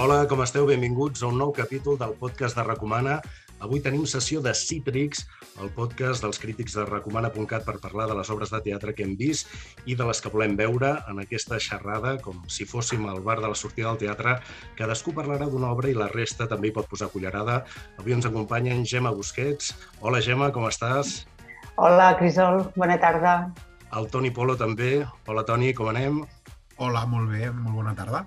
Hola, com esteu? Benvinguts a un nou capítol del podcast de Recomana. Avui tenim sessió de Cítrics, el podcast dels crítics de recomana.cat per parlar de les obres de teatre que hem vist i de les que volem veure en aquesta xerrada, com si fóssim al bar de la sortida del teatre. Cadascú parlarà d'una obra i la resta també hi pot posar cullerada. Avui ens acompanya en Gemma Busquets. Hola, Gemma, com estàs? Hola, Crisol, bona tarda. El Toni Polo també. Hola, Toni, com anem? Hola, molt bé, molt bona tarda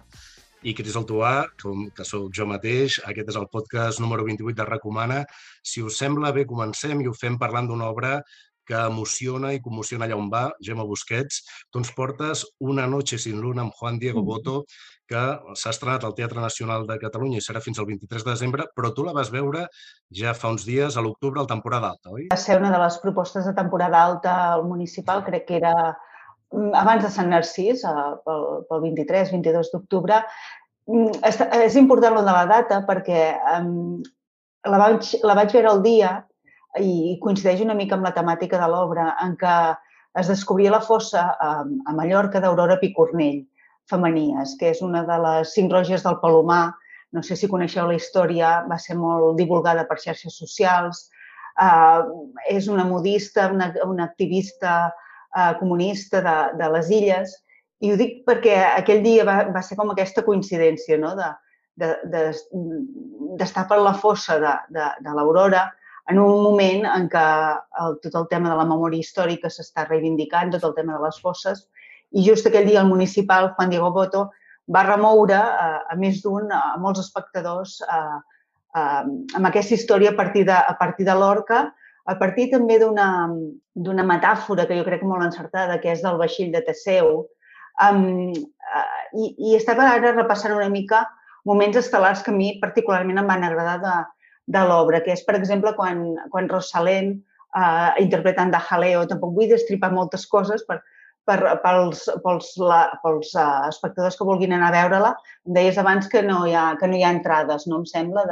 i Cris Altuà, com que sóc jo mateix. Aquest és el podcast número 28 de Recomana. Si us sembla bé, comencem i ho fem parlant d'una obra que emociona i commociona allà on va, Gemma Busquets. Tu ens portes Una noche sin luna amb Juan Diego Boto, que s'ha estrenat al Teatre Nacional de Catalunya i serà fins al 23 de desembre, però tu la vas veure ja fa uns dies, a l'octubre, al temporada alta, oi? Va ser una de les propostes de temporada alta al municipal, crec que era mm, abans de Sant Narcís, eh, pel, pel 23-22 d'octubre, Mm, és important lo de la data perquè um, la, vaig, la vaig veure el dia i coincideix una mica amb la temàtica de l'obra en què es descobria la fossa a, a Mallorca d'Aurora Picornell Femenies, que és una de les cinc roges del Palomar. No sé si coneixeu la història, va ser molt divulgada per xarxes socials. Uh, és una modista, una, una activista uh, comunista de, de les illes i ho dic perquè aquell dia va, va ser com aquesta coincidència, no? de, d'estar de, de, per la fossa de, de, de l'Aurora en un moment en què el, tot el tema de la memòria històrica s'està reivindicant, tot el tema de les fosses, i just aquell dia el municipal, Juan Diego Boto, va remoure a, a més d'un, a molts espectadors, a, a, amb aquesta història a partir de, a partir de l'Orca, a partir també d'una metàfora que jo crec molt encertada, que és del vaixell de Teseu, Um, uh, i, I estava ara repassant una mica moments estel·lars que a mi particularment em van agradar de, de l'obra, que és, per exemple, quan, quan Rosalén, uh, interpretant de Jaleo, tampoc vull destripar moltes coses per, per, pels, pels, la, pels uh, espectadors que vulguin anar a veure-la. Em deies abans que no hi ha, que no hi ha entrades, no em sembla,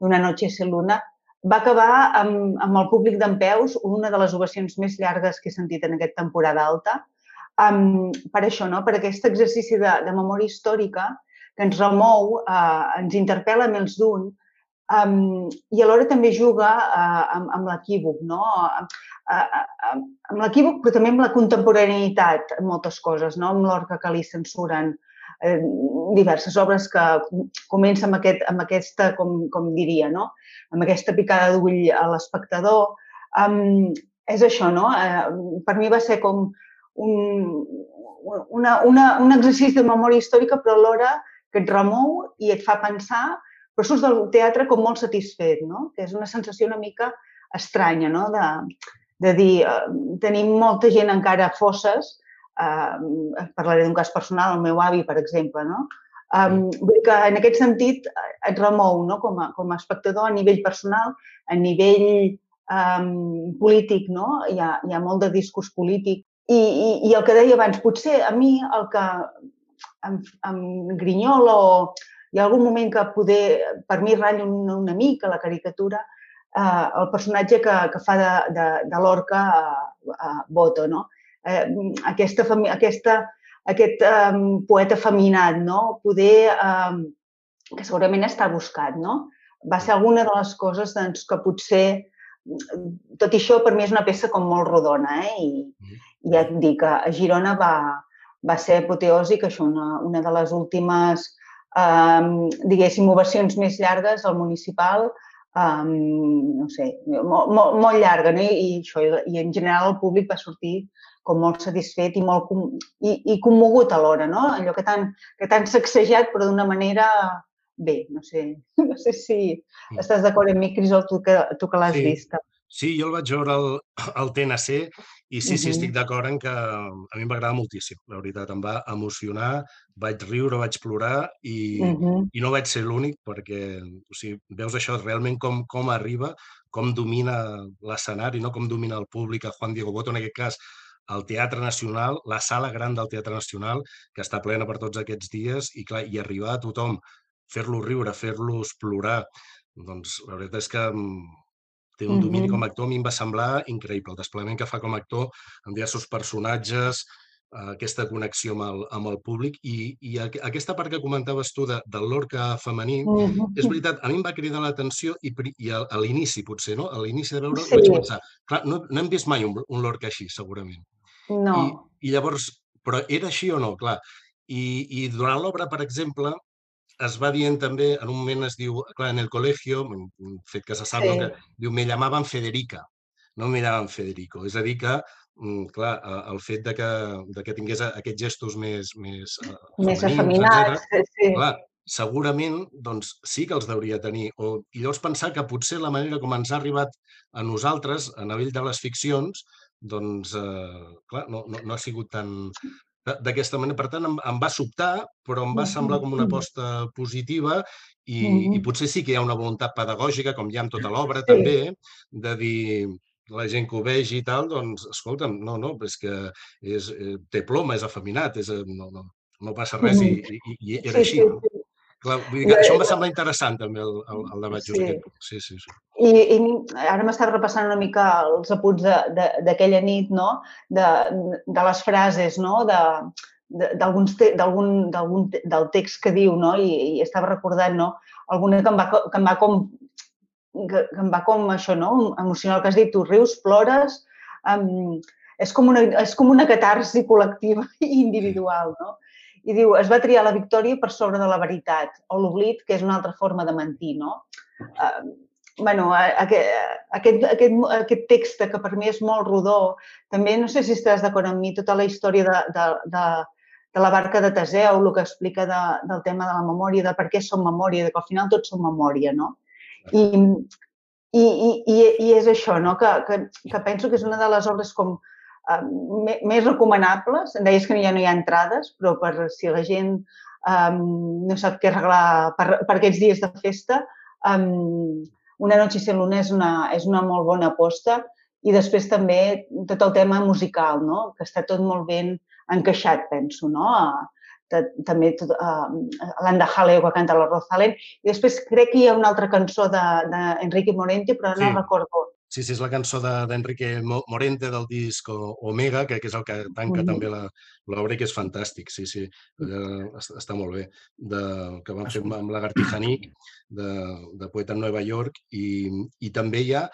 d'una noche sin luna. Va acabar amb, amb el públic d'en una de les ovacions més llargues que he sentit en aquesta temporada alta, um, per això, no? per aquest exercici de, de memòria històrica que ens remou, uh, ens interpel·la més d'un, um, i alhora també juga uh, amb, amb l'equívoc, no? Uh, uh, uh, amb l'equívoc, però també amb la contemporaneïtat en moltes coses, no? amb l'orca que li censuren eh, diverses obres que comença amb, aquest, amb aquesta, com, com diria, no? amb aquesta picada d'ull a l'espectador. Um, és això, no? Eh, per mi va ser com un, una, una, un exercici de memòria històrica, però alhora que et remou i et fa pensar, però surts del teatre com molt satisfet, no? que és una sensació una mica estranya, no? de, de dir, eh, tenim molta gent encara a fosses, eh, parlaré d'un cas personal, el meu avi, per exemple, no? Um, vull que en aquest sentit et remou no? com, a, com a espectador a nivell personal, a nivell um, polític, no? hi, ha, hi ha molt de discurs polític i, i, I el que deia abans, potser a mi el que em, em grinyola o hi ha algun moment que poder, per mi ratlla una, una mica la caricatura, eh, el personatge que, que fa de, de, de l'orca a, a Boto, no? Eh, aquesta, aquesta, aquest um, poeta feminat, no? Poder, um, que segurament està buscat, no? Va ser alguna de les coses doncs, que potser tot i això, per mi és una peça com molt rodona, eh? I, mm ja et dic, a Girona va, va ser apoteòsic, això, una, una de les últimes, eh, diguéssim, ovacions més llargues al municipal, eh, no sé, molt, molt, molt llarga, no? I, i, això, i en general el públic va sortir com molt satisfet i molt i, i commogut alhora, no? Allò que t'han que tan sacsejat, però d'una manera bé, no sé, no sé si mm. estàs d'acord amb mi, Crisol, tu que, tu que l'has sí. vist. Sí, jo el vaig veure al, al TNC i sí, sí, estic d'acord en que a mi m'agrada moltíssim, la veritat, em va emocionar, vaig riure, vaig plorar i, uh -huh. i no vaig ser l'únic perquè o sigui, veus això realment com, com arriba, com domina l'escenari, no? com domina el públic a Juan Diego Boto, en aquest cas al Teatre Nacional, la sala gran del Teatre Nacional, que està plena per tots aquests dies, i clar, i arribar a tothom, fer-los riure, fer-los plorar, doncs la veritat és que té un domini com a actor, a mi em va semblar increïble. El desplegament que fa com a actor amb diversos personatges, aquesta connexió amb el, amb el públic i, i aquesta part que comentaves tu de, del Lorca femení, mm -hmm. és veritat, a mi em va cridar l'atenció i, i a, a l'inici potser, no? A l'inici de veure sí. vaig pensar, clar, no, no hem vist mai un, un Lorca així, segurament. No. I, I llavors, però era així o no? Clar, i, i durant l'obra, per exemple, es va dient també, en un moment es diu, clar, en el col·legio, un fet que se sap, sí. no, que diu, me llamaven Federica, no me llamaven Federico. És a dir que Mm, clar, el fet de que, de que tingués aquests gestos més, més, eh, més afeminats, sí, sí. Clar, segurament doncs, sí que els deuria tenir. O, I llavors pensar que potser la manera com ens ha arribat a nosaltres, a nivell de les ficcions, doncs, eh, clar, no, no, no ha sigut tan d'aquesta manera. Per tant, em, em va sobtar, però em va semblar com una aposta positiva i, mm -hmm. i potser sí que hi ha una voluntat pedagògica, com hi ha en tota l'obra sí. també, de dir, la gent que ho vegi i tal, doncs, escolta'm, no, no, és que és, eh, té ploma, és afeminat, és, eh, no, no, no passa res i, i, i era així. No? Clar, vull dir que això em va semblar interessant també el, el, el debat just sí. aquest. Sí, sí, sí. I, i ara m'estàs repassant una mica els apunts d'aquella nit, no? De, de les frases, no? De, d'alguns te, d'algun del text que diu, no? I, i estava recordant, no? Alguna que em va, que em va com que, que em va com això, no? Emocional, que has dit, tu rius, plores, um, és, com una, és com una catarsi col·lectiva i individual, no? I diu, es va triar la victòria per sobre de la veritat, o l'oblit, que és una altra forma de mentir, no? Uh, bueno, aquest, aquest, aquest, aquest text, que per mi és molt rodó, també, no sé si estàs d'acord amb mi, tota la història de, de, de, de la barca de Teseu, el que explica de, del tema de la memòria, de per què som memòria, de que al final tots som memòria, no? I, i, i, i és això, no? que, que, que penso que és una de les obres com uh, més recomanables. Em deies que ja no hi ha entrades, però per si la gent um, no sap què arreglar per, per aquests dies de festa, um, Una noche sin luna és una, és una molt bona aposta i després també tot el tema musical, no? que està tot molt ben encaixat, penso, no? de, també tot, uh, l'Anda Jaleo que canta la Rosalén. I després crec que hi ha una altra cançó d'Enrique de, Morente, però no sí. recordo. Sí, sí, és la cançó d'Enrique de, Morente del disc Omega, que, que és el que tanca mm també l'obra que és fantàstic, sí, sí, eh, està molt bé, de, que van fer amb l'Agartijaní, de, de Poeta en Nova York, i, i també hi ha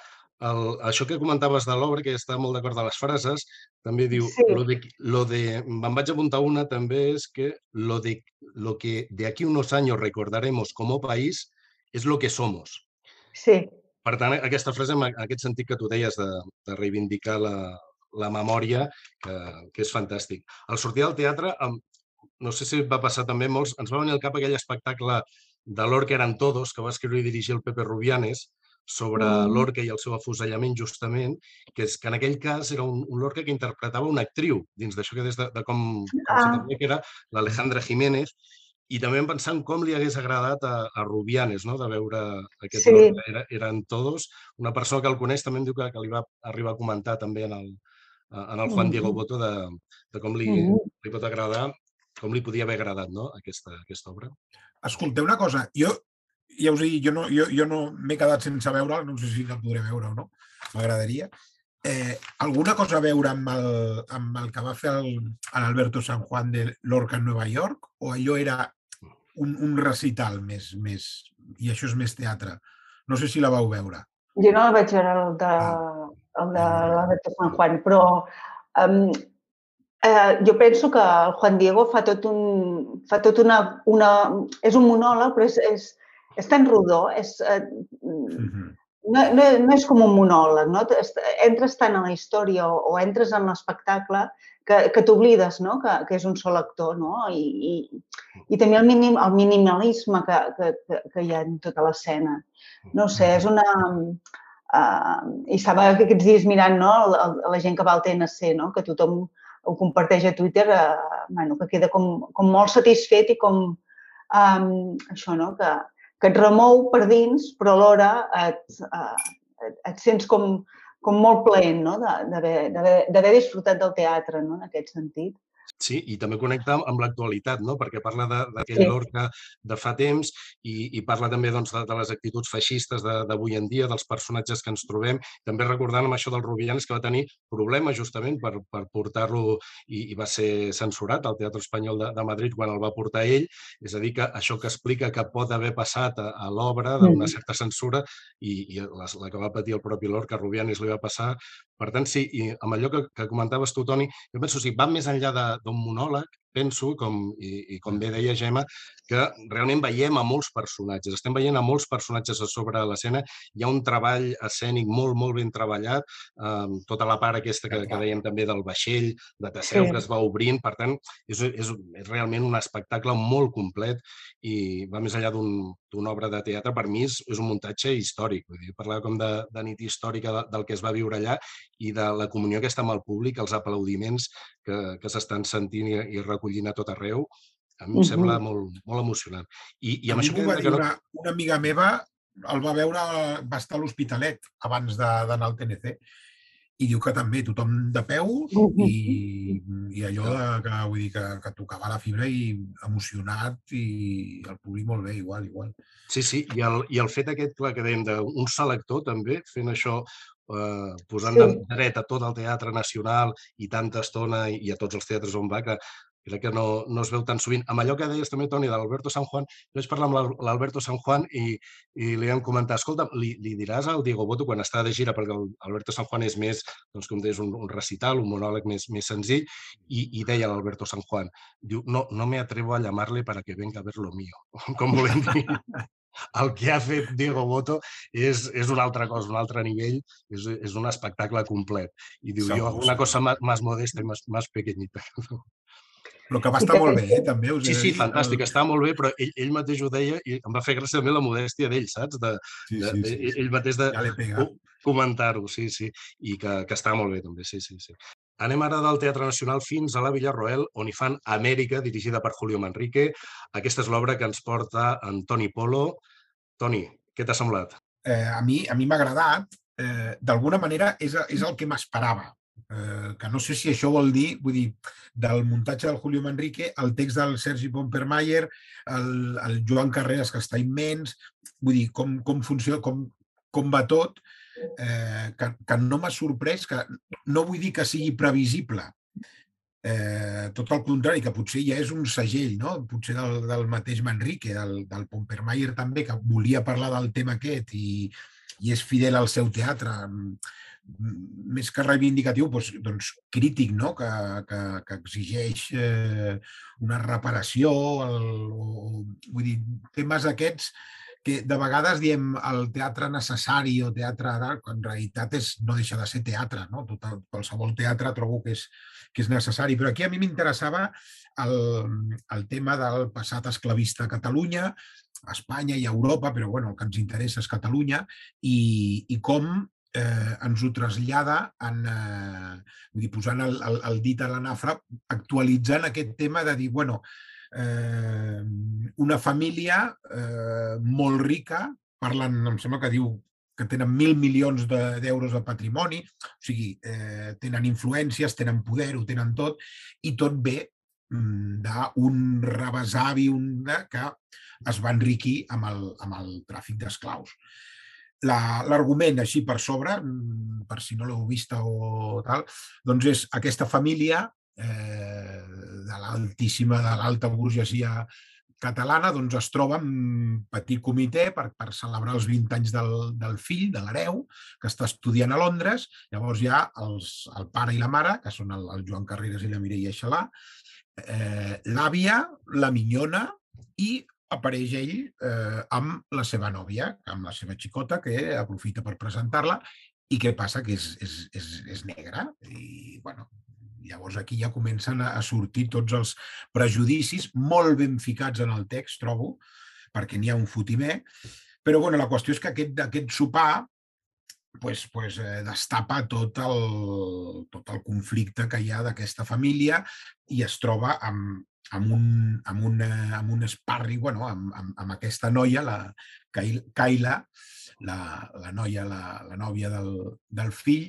el, això que comentaves de l'obra, que està molt d'acord de les frases, també diu, sí. lo de, lo de, me'n vaig apuntar una també, és que lo, de, lo que de aquí unos años recordaremos como país és lo que somos. Sí. Per tant, aquesta frase, en aquest sentit que tu deies de, de reivindicar la, la memòria, que, que és fantàstic. Al sortir del teatre, no sé si va passar també molts, ens va venir al cap aquell espectacle de l'Or que eren todos, que va escriure i dirigir el Pepe Rubianes, sobre mm. l'Orca i el seu afusellament, justament, que és que en aquell cas era un, un Lorca que interpretava una actriu, dins d'això que des de, de com, com ah. que era l'Alejandra Jiménez, i també em pensant com li hagués agradat a, a Rubianes, no?, de veure aquest sí. Lorca. Era, eren tots. Una persona que el coneix també em diu que, que li va arribar a comentar també en el, en el Juan Diego Boto de, de com li, li pot agradar, com li podia haver agradat no? aquesta, aquesta obra. Escolteu una cosa, jo ja us dic, jo no, jo, jo no m'he quedat sense veure, no sé si la podré veure o no, m'agradaria. Eh, alguna cosa a veure amb el, amb el que va fer l'Alberto San Juan de Lorca en Nova York o allò era un, un recital més, més, i això és més teatre? No sé si la vau veure. Jo no la vaig veure, el de, ah. el de l'Alberto San Juan, però um, eh, jo penso que el Juan Diego fa tot un... Fa tot una, una, és un monòleg, però és, és, és tan rodó, és, eh, mm -hmm. No, no, no és com un monòleg, no? entres tant en la història o, o entres en l'espectacle que, que t'oblides no? que, que és un sol actor. No? I, i, i també el, minim, el minimalisme que, que, que hi ha en tota l'escena. No sé, és una... Uh, I estava aquests dies mirant no, la, la gent que va al TNC, no? que tothom ho comparteix a Twitter, uh, bueno, que queda com, com molt satisfet i com um, això, no? que, que et remou per dins, però alhora et, eh, et, et sents com, com molt plaent no? d'haver disfrutat del teatre, no? en aquest sentit. Sí, i també connecta amb l'actualitat, no? perquè parla d'aquell sí. Lorca de fa temps i, i parla també doncs, de, de les actituds feixistes d'avui en dia, dels personatges que ens trobem. També recordant amb això del Rubianes que va tenir problemes justament per, per portar-lo i, i va ser censurat al Teatre Espanyol de, de Madrid quan el va portar ell. És a dir, que això que explica que pot haver passat a, a l'obra d'una mm. certa censura i, i la, la que va patir el propi Lorca Rubianes li va passar. Per tant, sí, i amb allò que, que comentaves tu, Toni, jo penso, si va més enllà d'un monòleg, penso, com, i, i com bé deia Gemma, que realment veiem a molts personatges, estem veient a molts personatges a sobre l'escena, hi ha un treball escènic molt, molt ben treballat, eh, tota la part aquesta que, que dèiem també del vaixell, de Teseu, sí. que es va obrint, per tant, és, és, és realment un espectacle molt complet i va més enllà d'una obra de teatre, per mi és, és un muntatge històric, vull dir, parlava com de, de nit històrica de, del que es va viure allà i de la comunió aquesta amb el públic, els aplaudiments que, que s'estan sentint i, i recollint a tot arreu, a mi em uh -huh. sembla molt, molt emocionant. I, i amb a això que... Va dir una, una amiga meva el va veure, va estar a l'Hospitalet abans d'anar al TNC i diu que també tothom de peu i, i allò de, que, vull dir, que, que tocava la fibra i emocionat i el públic molt bé, igual, igual. Sí, sí, i el, i el fet aquest clar, que dèiem d'un selector també, fent això eh, posant sí. dret a tot el Teatre Nacional i tanta estona i, i a tots els teatres on va, que crec que no, no es veu tan sovint. Amb allò que deies també, Toni, de l'Alberto San Juan, jo vaig parlar amb l'Alberto San Juan i, i li vam comentar, escolta, li, li diràs al Diego Boto quan està de gira, perquè l'Alberto San Juan és més, doncs, com deies, un, un recital, un monòleg més, més senzill, i, i deia l'Alberto San Juan, diu, no, no me atrevo a llamarle para que venga a ver lo mío, com volem dir. El que ha fet Diego Boto és, és una altra cosa, un altre nivell, és, és un espectacle complet. I diu, jo, una cosa más, más modesta i más, más pequeñita. Però que va estar molt bé, eh, també. Us sí, sí, fantàstic, el... està molt bé, però ell, ell mateix ho deia i em va fer gràcia també la modèstia d'ell, saps? De, sí, sí, de, sí, sí. Ell mateix de ja comentar-ho, sí, sí, i que, que està molt bé també, sí, sí, sí. Anem ara del Teatre Nacional fins a la Villarroel, on hi fan Amèrica, dirigida per Julio Manrique. Aquesta és l'obra que ens porta Antoni Polo. Toni, què t'ha semblat? Eh, a mi a mi m'ha agradat. Eh, D'alguna manera és, és el que m'esperava eh, que no sé si això vol dir, vull dir, del muntatge del Julio Manrique, el text del Sergi Pompermayer, el, el Joan Carreras, que està immens, vull dir, com, com funciona, com, com va tot, eh, que, que no m'ha sorprès, que no vull dir que sigui previsible, eh, tot el contrari, que potser ja és un segell, no? potser del, del mateix Manrique, del, del Pompermayer també, que volia parlar del tema aquest i, i és fidel al seu teatre, més que reivindicatiu, doncs, doncs crític, no? que, que, que exigeix eh, una reparació, el, o, vull dir, temes aquests que de vegades diem el teatre necessari o teatre d'art, quan en realitat és, no deixa de ser teatre, no? Tot qualsevol teatre trobo que és, que és necessari. Però aquí a mi m'interessava el, el tema del passat esclavista a Catalunya, a Espanya i a Europa, però bueno, el que ens interessa és Catalunya, i, i com eh, ens ho trasllada en, eh, vull dir, posant el, el, el dit a la nafra, actualitzant aquest tema de dir, bueno, eh, una família eh, molt rica, parlen, em sembla que diu que tenen mil milions d'euros de, de patrimoni, o sigui, eh, tenen influències, tenen poder, ho tenen tot, i tot ve mm, d'un rebesavi un, que es va enriquir amb el, amb el tràfic d'esclaus. L'argument així per sobre, mm, per si no l'heu vista o tal, doncs és aquesta família eh, de l'altíssima, de l'alta burgesia catalana, doncs es troba en petit comitè per, per celebrar els 20 anys del, del fill, de l'hereu, que està estudiant a Londres. Llavors hi ha els, el pare i la mare, que són el, el Joan Carreras i la Mireia Xalà, eh, l'àvia, la minyona i apareix ell eh, amb la seva nòvia, amb la seva xicota, que aprofita per presentar-la, i què passa? Que és, és, és, és negra. I, bueno, llavors aquí ja comencen a, sortir tots els prejudicis molt ben ficats en el text, trobo, perquè n'hi ha un fotimer. Però bueno, la qüestió és que aquest, aquest sopar pues, pues, eh, destapa tot el, tot el conflicte que hi ha d'aquesta família i es troba amb, amb un, amb un, amb un sparring, bueno, amb, amb, amb aquesta noia, la Kaila, la, la noia, la, la nòvia del, del fill,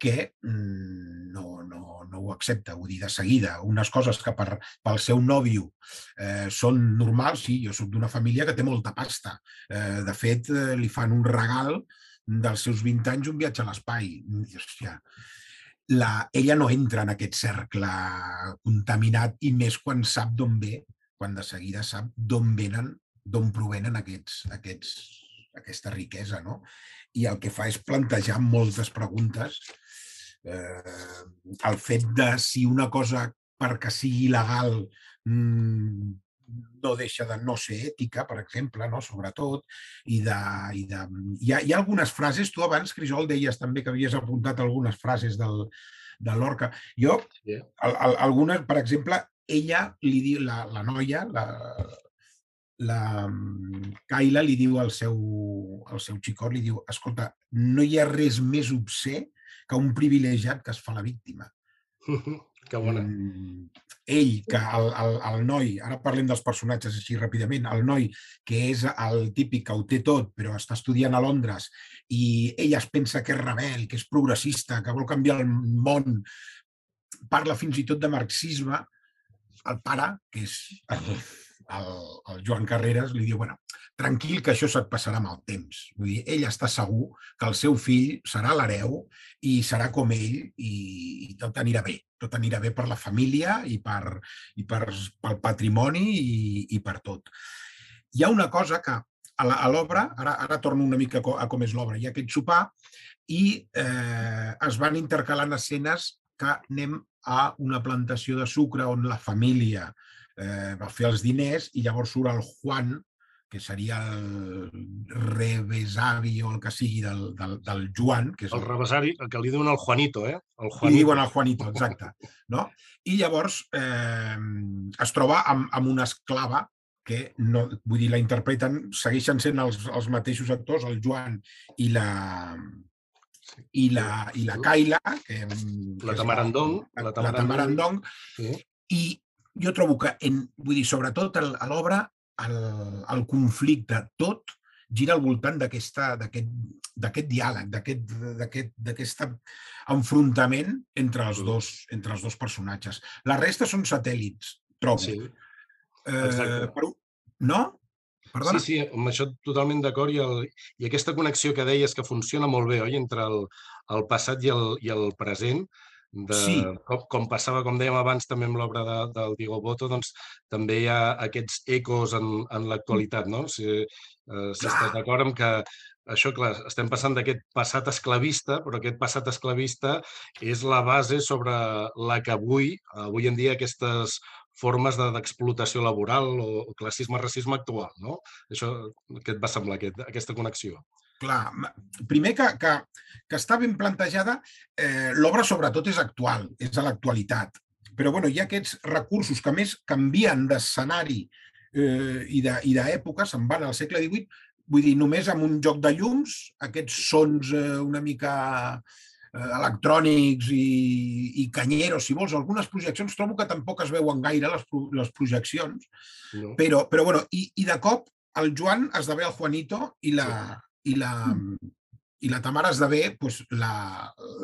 que mm, no, no, no ho accepta. Vull dir, de seguida, unes coses que per, pel seu nòvio eh, són normals, sí, jo sóc d'una família que té molta pasta. Eh, de fet, eh, li fan un regal dels seus 20 anys un viatge a l'espai. Hòstia, la, ella no entra en aquest cercle contaminat i més quan sap d'on ve, quan de seguida sap d'on venen, d'on provenen aquests, aquests, aquesta riquesa. No? I el que fa és plantejar moltes preguntes. Eh, el fet de si una cosa perquè sigui legal mmm, no deixa de no ser ètica, per exemple, no? sobretot, i, de, i de... Hi, ha, hi ha algunes frases, tu abans, Crisol, deies també que havies apuntat algunes frases del, de l'Orca. Jo, yeah. al, al, algunes, per exemple, ella li diu, la, la noia, la, la Kaila li diu al seu, al seu xicot, li diu, escolta, no hi ha res més obsè que un privilegiat que es fa la víctima. Que bona. Mm, ell, que el, el, el noi, ara parlem dels personatges així ràpidament, el noi que és el típic que ho té tot però està estudiant a Londres i ell es pensa que és rebel, que és progressista, que vol canviar el món, parla fins i tot de marxisme, el pare, que és el, el Joan Carreras li diu, bueno, tranquil que això se't passarà amb el temps. Vull dir, ell està segur que el seu fill serà l'hereu i serà com ell i, i tot anirà bé. Tot anirà bé per la família i, per, i per, pel patrimoni i, i per tot. Hi ha una cosa que a l'obra, ara, ara torno una mica a com és l'obra, hi ha aquest sopar i eh, es van intercalant escenes que anem a una plantació de sucre on la família eh, va fer els diners i llavors surt el Juan, que seria el rebesavi o el que sigui del, del, del Joan. Que és el, el rebesavi, el que li diuen el Juanito, eh? El Juanito. Li diuen el Juanito, exacte. No? I llavors eh, es troba amb, amb una esclava que no, vull dir, la interpreten, segueixen sent els, els mateixos actors, el Joan i la, i la, i la Kaila, que, la Tamarandong, la, la Tamarandong, sí. i jo trobo que, en, vull dir, sobretot a l'obra, el, el conflicte, tot gira al voltant d'aquest diàleg, d'aquest enfrontament entre els, dos, entre els dos personatges. La resta són satèl·lits, trobo. Sí. Eh, però, no? Perdona? Sí, sí, amb això totalment d'acord i, el, i aquesta connexió que deies que funciona molt bé, oi?, entre el, el passat i el, i el present, de, sí. com, com passava, com dèiem abans també amb l'obra de, del Diego Boto, doncs també hi ha aquests ecos en, en l'actualitat, no? Si, eh, si estàs d'acord amb que això, clar, estem passant d'aquest passat esclavista, però aquest passat esclavista és la base sobre la que avui, avui en dia, aquestes formes d'explotació de, laboral o, o classisme-racisme actual, no? Això, què et va semblar, aquest, aquesta connexió? Clar, primer que, que, que està ben plantejada, eh, l'obra sobretot és actual, és a l'actualitat. Però bueno, hi ha aquests recursos que més canvien d'escenari eh, i d'època, se'n van al segle XVIII, vull dir, només amb un joc de llums, aquests sons eh, una mica eh, electrònics i, i canyeros, si vols, algunes projeccions, trobo que tampoc es veuen gaire les, les projeccions, no. però, però bueno, i, i de cop el Joan esdevé el Juanito i la, i la, mm. i la Tamara esdevé pues, la,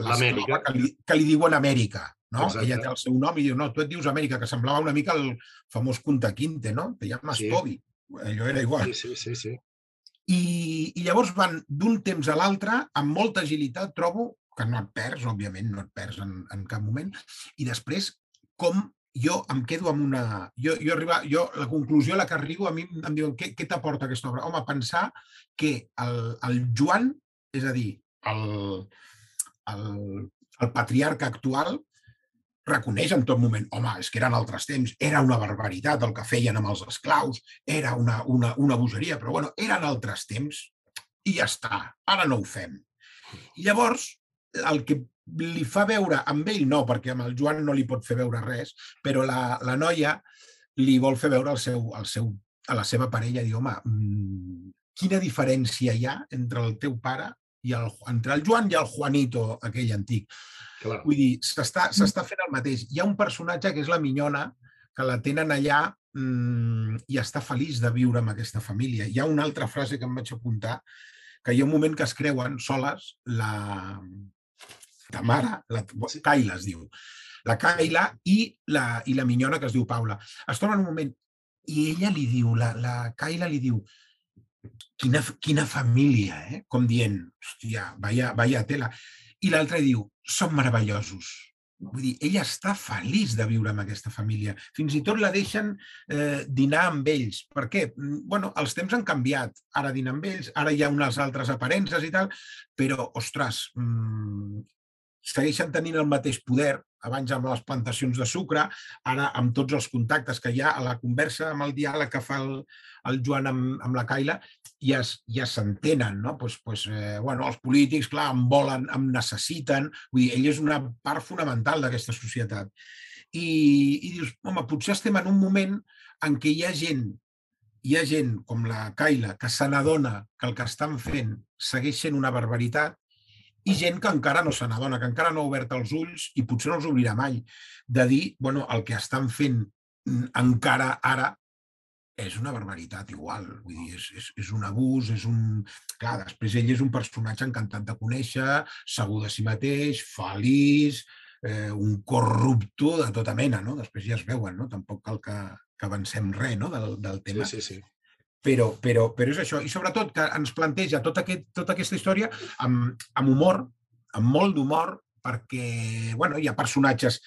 la que, li, que li diuen Amèrica. No? Exacte. Ella té el seu nom i diu, no, tu et dius Amèrica, que semblava una mica el famós Kunta Quinte, no? Te llames sí. Toby. Allò era igual. Sí, sí, sí. sí. I, I llavors van d'un temps a l'altre, amb molta agilitat, trobo, que no et perds, òbviament, no et perds en, en cap moment, i després com jo em quedo amb una... Jo, jo, arriba, jo la conclusió a la que arribo, a mi em diuen què, què t'aporta aquesta obra? Home, pensar que el, el Joan, és a dir, el, el, el patriarca actual, reconeix en tot moment, home, és que eren altres temps, era una barbaritat el que feien amb els esclaus, era una, una, una bogeria, però bueno, eren altres temps i ja està, ara no ho fem. I llavors, el que li fa veure, amb ell no, perquè amb el Joan no li pot fer veure res, però la, la noia li vol fer veure el seu, el seu, a la seva parella, dir, home, mmm, quina diferència hi ha entre el teu pare i el, entre el Joan i el Juanito, aquell antic. Clar. Vull dir, s'està fent el mateix. Hi ha un personatge que és la Minyona, que la tenen allà mmm, i està feliç de viure amb aquesta família. Hi ha una altra frase que em vaig apuntar, que hi ha un moment que es creuen soles la, la mare, la, Kaila es diu, la Kaila i la, i la minyona que es diu Paula. Es troben un moment i ella li diu, la, la Kaila li diu, quina, quina família, eh? com dient, hòstia, vaya, vaya tela. I l'altre diu, són meravellosos. Vull dir, ella està feliç de viure amb aquesta família. Fins i tot la deixen eh, dinar amb ells. Per què? Mm, bueno, els temps han canviat. Ara dinar amb ells, ara hi ha unes altres aparences i tal, però, ostres, mmm, segueixen tenint el mateix poder, abans amb les plantacions de sucre, ara amb tots els contactes que hi ha a la conversa, amb el diàleg que fa el, el Joan amb, amb la Caila, ja, ja s'entenen, no? Pues, pues, eh, bueno, els polítics, clar, em volen, em necessiten, vull dir, ell és una part fonamental d'aquesta societat. I, I dius, home, potser estem en un moment en què hi ha gent hi ha gent com la Caila que se n'adona que el que estan fent segueix sent una barbaritat i gent que encara no se n'adona, que encara no ha obert els ulls i potser no els obrirà mai, de dir, bueno, el que estan fent mm, encara ara és una barbaritat igual, vull dir, és, és, és un abús, és un... Clar, després ell és un personatge encantat de conèixer, segur de si mateix, feliç, eh, un corrupto de tota mena, no? Després ja es veuen, no? Tampoc cal que, que avancem res no? del, del tema. Sí, sí, sí. Però, però, però és això. I sobretot que ens planteja tota, aquest, tota aquesta història amb, amb humor, amb molt d'humor, perquè bueno, hi ha personatges...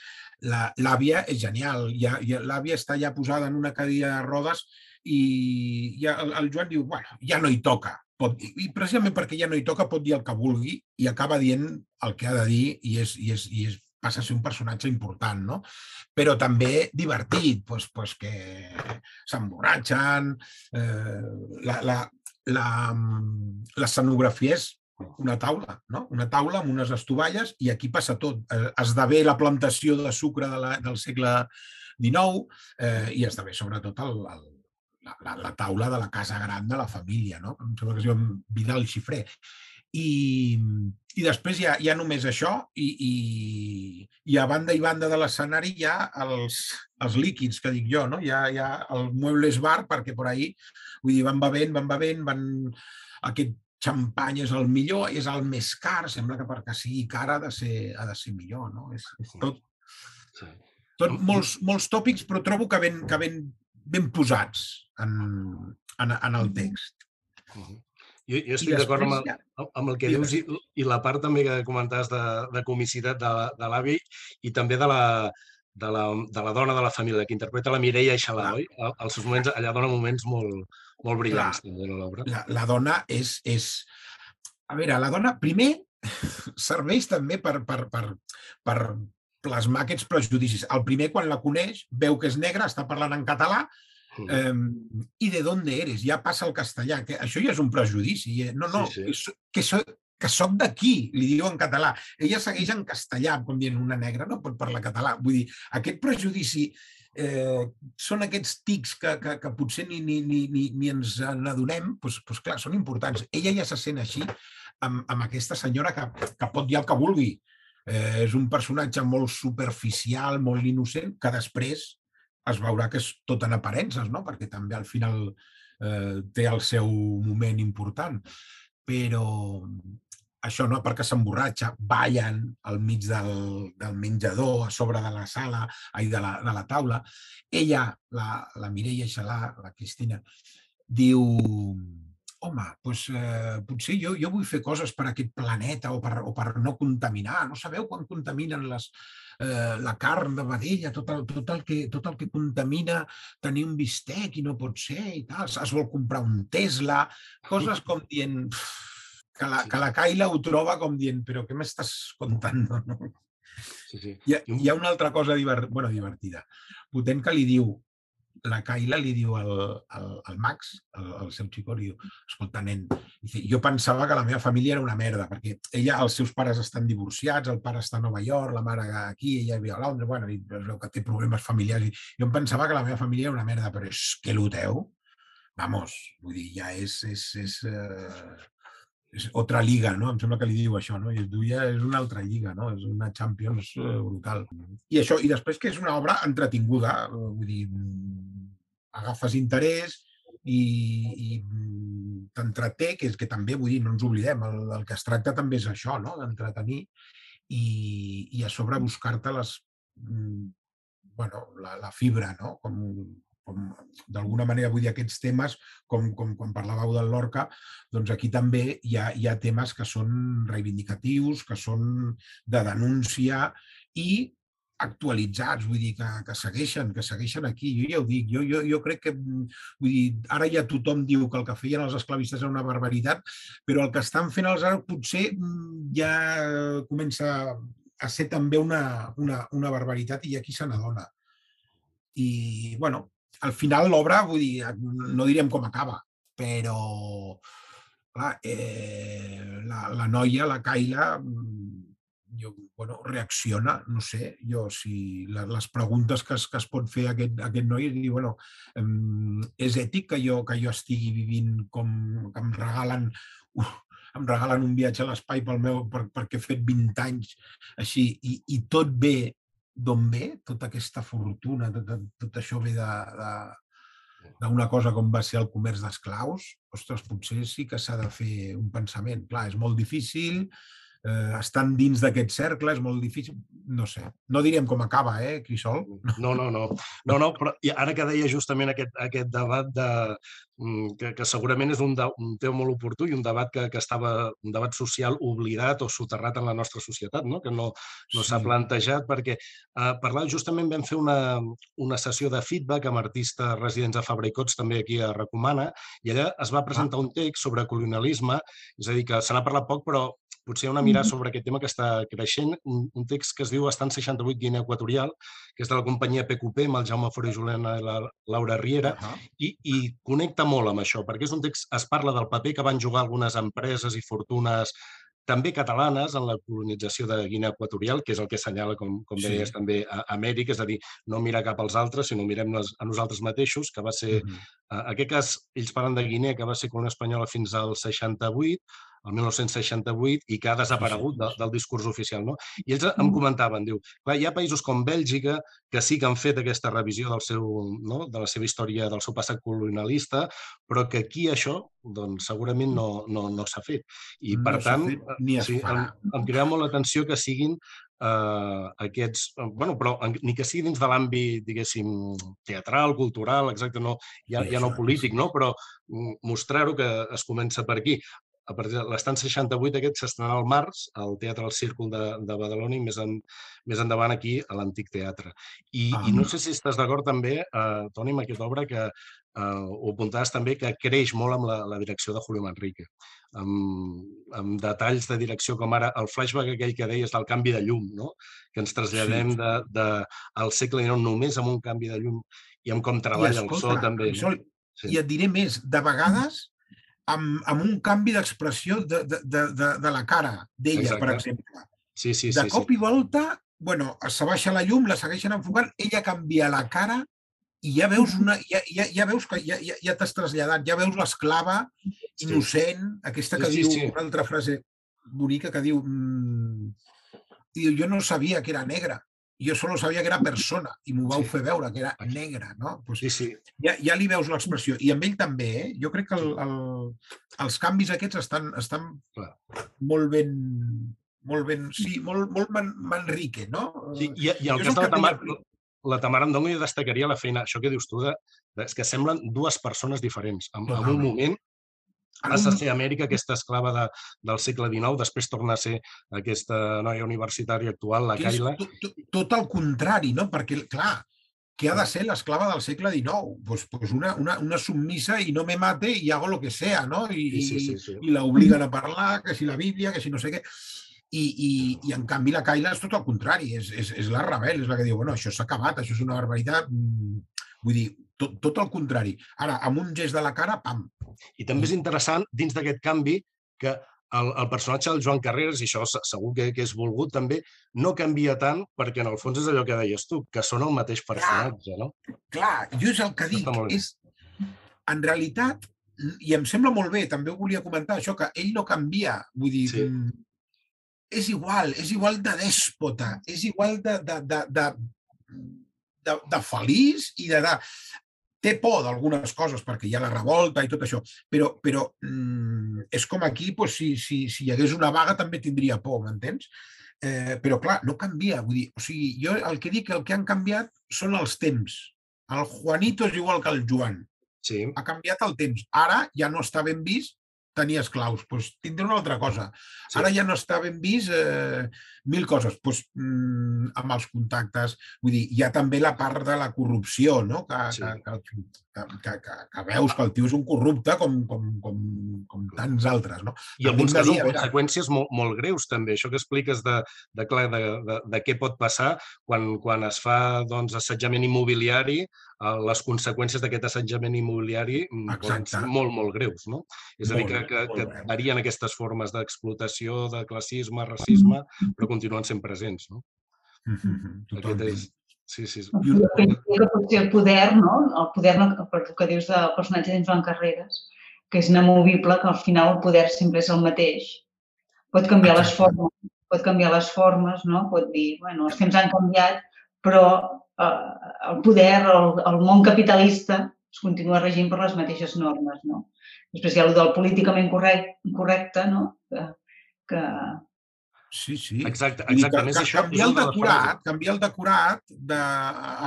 L'àvia és genial. L'àvia està ja posada en una cadira de rodes i ja, el, el Joan diu, bueno, ja no hi toca. Pot, I precisament perquè ja no hi toca pot dir el que vulgui i acaba dient el que ha de dir i és, i és, i és passa a ser un personatge important, no? Però també divertit, doncs, doncs que s'emborratxen, eh, la, la, la, l'escenografia és una taula, no? una taula amb unes estovalles i aquí passa tot. Eh, esdevé la plantació de sucre de la, del segle XIX eh, i esdevé sobretot el, el, la, la, la taula de la casa gran de la família, no? em sembla que es diu Vidal Xifré. I, i després hi ha, hi ha només això i, i, i a banda i banda de l'escenari hi ha els, els líquids, que dic jo, no? Hi ha, hi ha el Muebles Bar, perquè per ahir, vull dir, van bevent, van bevent, van... Aquest xampany és el millor, és el més car, sembla que perquè sigui car ha de ser, ha de ser millor, no? És tot, tot molts, molts tòpics, però trobo que ben, que ben, ben posats en, en, en el text. Uh -huh. Jo, jo estic d'acord amb, el, amb el que dius i, i la part també que comentaves de, de comicitat de, de l'avi i també de la, de la, de la dona de la família, que interpreta la Mireia Aixalà, oi? Els seus moments, allà dona moments molt, molt brillants Clar, també, l'obra. La, la dona és, és... A veure, la dona, primer, serveix també per, per, per, per plasmar aquests prejudicis. El primer, quan la coneix, veu que és negra, està parlant en català, Eh, I de d'on eres? Ja passa el castellà. Que això ja és un prejudici. Eh? No, no, sí, sí. que, so, que soc d'aquí, li diu en català. Ella segueix en castellà, com dient una negra no pot parlar català. Vull dir, aquest prejudici eh, són aquests tics que, que, que potser ni, ni, ni, ni, ni ens n'adonem, doncs, doncs clar, són importants. Ella ja se sent així amb, amb aquesta senyora que, que pot dir el que vulgui. Eh, és un personatge molt superficial, molt innocent, que després es veurà que és tot en aparences, no? perquè també al final eh, té el seu moment important. Però això no, perquè s'emborratxa, ballen al mig del, del menjador, a sobre de la sala, ai, de, la, de la taula. Ella, la, la Mireia Xalà, la Cristina, diu home, doncs, eh, potser jo, jo vull fer coses per aquest planeta o per, o per no contaminar. No sabeu quan contaminen les, eh, la carn de vedella, tot el, tot, el que, tot el que contamina tenir un bistec i no pot ser i tal. Es vol comprar un Tesla, coses com dient que la, que la Kaila ho troba com dient però què m'estàs contant? No? Sí, sí. Hi, ha, hi ha una altra cosa divert, bueno, divertida, potent que li diu, la Kaila li diu al, al, al Max, al, al seu xico, li diu, escolta, nen, dice, jo pensava que la meva família era una merda, perquè ella, els seus pares estan divorciats, el pare està a Nova York, la mare aquí, ella viu a Londres, bueno, i veu que té problemes familiars. I jo em pensava que la meva família era una merda, però és que l'ho teu, vamos, vull dir, ja és, és, és, eh, és otra lliga, no? Em sembla que li diu això, no? I es duia, és una altra lliga, no? És una Champions eh, brutal. I això, i després que és una obra entretinguda, vull dir, agafes interès i, i t'entreté, que és que també, vull dir, no ens oblidem, el, el que es tracta també és això, no? D'entretenir i, i a sobre buscar-te les, bueno, la, la fibra, no? Com, com d'alguna manera vull dir aquests temes, com, com quan parlàveu del Lorca, doncs aquí també hi ha, hi ha temes que són reivindicatius, que són de denúncia i actualitzats, vull dir, que, que segueixen, que segueixen aquí. Jo ja ho dic, jo, jo, jo crec que, vull dir, ara ja tothom diu que el que feien els esclavistes era una barbaritat, però el que estan fent els ara potser ja comença a ser també una, una, una barbaritat i aquí se n'adona. I, bueno, al final l'obra, vull dir, no direm com acaba, però clar, eh, la, la noia, la Kaila, jo, bueno, reacciona, no sé, jo, si les preguntes que es, que es pot fer aquest, aquest noi és dir, bueno, és ètic que jo, que jo estigui vivint com que em regalen em regalen un viatge a l'espai pel meu, per, perquè he fet 20 anys així i, i tot bé d'on ve tota aquesta fortuna, tot, tot això ve de, de, d'una cosa com va ser el comerç d'esclaus, ostres, potser sí que s'ha de fer un pensament. Clar, és molt difícil, eh, estan dins d'aquest cercle, és molt difícil, no sé. No direm com acaba, eh, Crisol? No, no, no. No, no, però ara que deia justament aquest, aquest debat de, mm, que, que segurament és un, de, un tema molt oportú i un debat que, que estava, un debat social oblidat o soterrat en la nostra societat, no? que no, no s'ha sí. plantejat, perquè eh, parlant justament vam fer una, una sessió de feedback amb artistes residents a Fabra i Cots, també aquí a Recomana, i allà es va presentar ah. un text sobre colonialisme, és a dir, que se n'ha parlat poc, però potser una mirada sobre aquest tema que està creixent, un, un text que es diu Estant 68 Guinea Equatorial, que és de la companyia PQP, amb el Jaume Fora i Juliana i la Laura Riera, uh -huh. i, i connecta molt amb això, perquè és un text, es parla del paper que van jugar algunes empreses i fortunes també catalanes en la colonització de Guinea Equatorial, que és el que assenyala, com, com sí. deies, també a Amèrica, és a dir, no mirar cap als altres, sinó mirem a nosaltres mateixos, que va ser, uh -huh. en aquest cas, ells parlen de Guinea, que va ser colònia espanyola fins al 68, el 1968 i que ha desaparegut de, del discurs oficial. No? I ells em mm. comentaven, diu, clar, hi ha països com Bèlgica que sí que han fet aquesta revisió del seu, no? de la seva història, del seu passat colonialista, però que aquí això doncs, segurament no, no, no s'ha fet. I, no per tant, fet, ni sí, em, em crida molt l'atenció que siguin eh, aquests, bueno, però ni que sigui dins de l'àmbit, diguéssim, teatral, cultural, exacte, no, ja, ja no polític, no? però mostrar-ho que es comença per aquí a partir de l'estat 68 aquest s'estrenarà al març al Teatre del Círcul de, de Badalona i més, en, més endavant aquí a l'Antic Teatre. I, ah. I no sé si estàs d'acord també, eh, Toni, amb aquesta obra que eh, ho apuntaves també, que creix molt amb la, la direcció de Julio Manrique. Amb, amb detalls de direcció com ara el flashback aquell que deies del canvi de llum, no? que ens traslladem sí. de, de, al segle XIX només amb un canvi de llum i amb com treballa escolta, el so també. No? sí. I et diré més, de vegades amb, amb un canvi d'expressió de, de, de, de, de la cara d'ella, per exemple. Sí, sí, de sí, cop sí. i volta, bueno, s'abaixa la llum, la segueixen enfocant, ella canvia la cara i ja veus, una, ja, ja, ja veus que ja, ja, ja t'has traslladat, ja veus l'esclava innocent, sí. aquesta que sí, diu, sí. una altra frase bonica que diu, mmm, jo no sabia que era negra jo solo sabia que era persona i m'ho vau sí. fer veure, que era negra, no? Pues, sí, sí. Ja, ja li veus l'expressió. I amb ell també, eh? Jo crec que el, el, els canvis aquests estan, estan Clar. molt ben molt ben, sí, molt, molt man, Manrique, no? Sí, i, i el cas de la Tamar, la Tamara Andongo jo destacaria la feina, això que dius tu, de, de, és que semblen dues persones diferents. En, en un moment passa a ser Amèrica, aquesta esclava de, del segle XIX, després torna a ser aquesta noia universitària actual, la Kaila. Tot, el contrari, no? Perquè, clar, què ha de ser l'esclava del segle XIX? Pues, pues una, una, una submisa i no me mate i hago lo que sea, no? I, sí, sí, sí, sí. i la obliguen a parlar, que si la Bíblia, que si no sé què. I, i, i en canvi la Kaila és tot el contrari, és, és, és la rebel, és la que diu, bueno, això s'ha acabat, això és una barbaritat. Mm, vull dir, tot, tot el contrari. Ara, amb un gest de la cara, pam. I també és interessant, dins d'aquest canvi, que el, el personatge del Joan Carreras, i això segur que, que és volgut també, no canvia tant perquè en el fons és allò que deies tu, que són el mateix personatge, clar, no? Clar, jo és el que dic. És, en realitat, i em sembla molt bé, també ho volia comentar, això, que ell no canvia. Vull dir, sí. Mm, és igual, és igual de dèspota, és igual de, de, de, de, de, de feliç i de, de... Té por d'algunes coses perquè hi ha la revolta i tot això, però, però mm, és com aquí, doncs, si, si, si hi hagués una vaga també tindria por, m'entens? Eh, però clar, no canvia. Vull dir, o sigui, jo el que dic, el que han canviat són els temps. El Juanito és igual que el Joan. Sí. Ha canviat el temps. Ara ja no està ben vist tenir esclaus. Doncs tindré una altra cosa. Sí. Ara ja no està ben vist eh, mil coses. Doncs, mm, amb els contactes, vull dir, hi ha també la part de la corrupció, no? que, sí. que, que, que, que, que veus que el tio és un corrupte com, com, com, com tants altres. No? I en alguns casos conseqüències molt, molt greus, també. Això que expliques de, de, clar, de, de, de què pot passar quan, quan es fa doncs, assetjament immobiliari, eh, les conseqüències d'aquest assetjament immobiliari mm, Exacte. poden ser molt, molt greus. No? És a dir, que, que, que varien aquestes formes d'explotació, de classisme, racisme, però continuen sent presents. No? Mm -hmm, Aquest és, Sí, sí. Que potser el poder, no? El poder, no, per el que dius del personatge d'en Joan Carreras, que és inamovible, que al final el poder sempre és el mateix. Pot canviar les formes, pot canviar les formes, no? Pot dir, bueno, els temps han canviat, però eh, el poder, el, el món capitalista es continua regint per les mateixes normes, no? Després hi ha el del políticament correcte, correcte no? Que, que, Sí, sí. Exacte, exactament. Que, que, això, canviar el decorat, canviar el decorat de,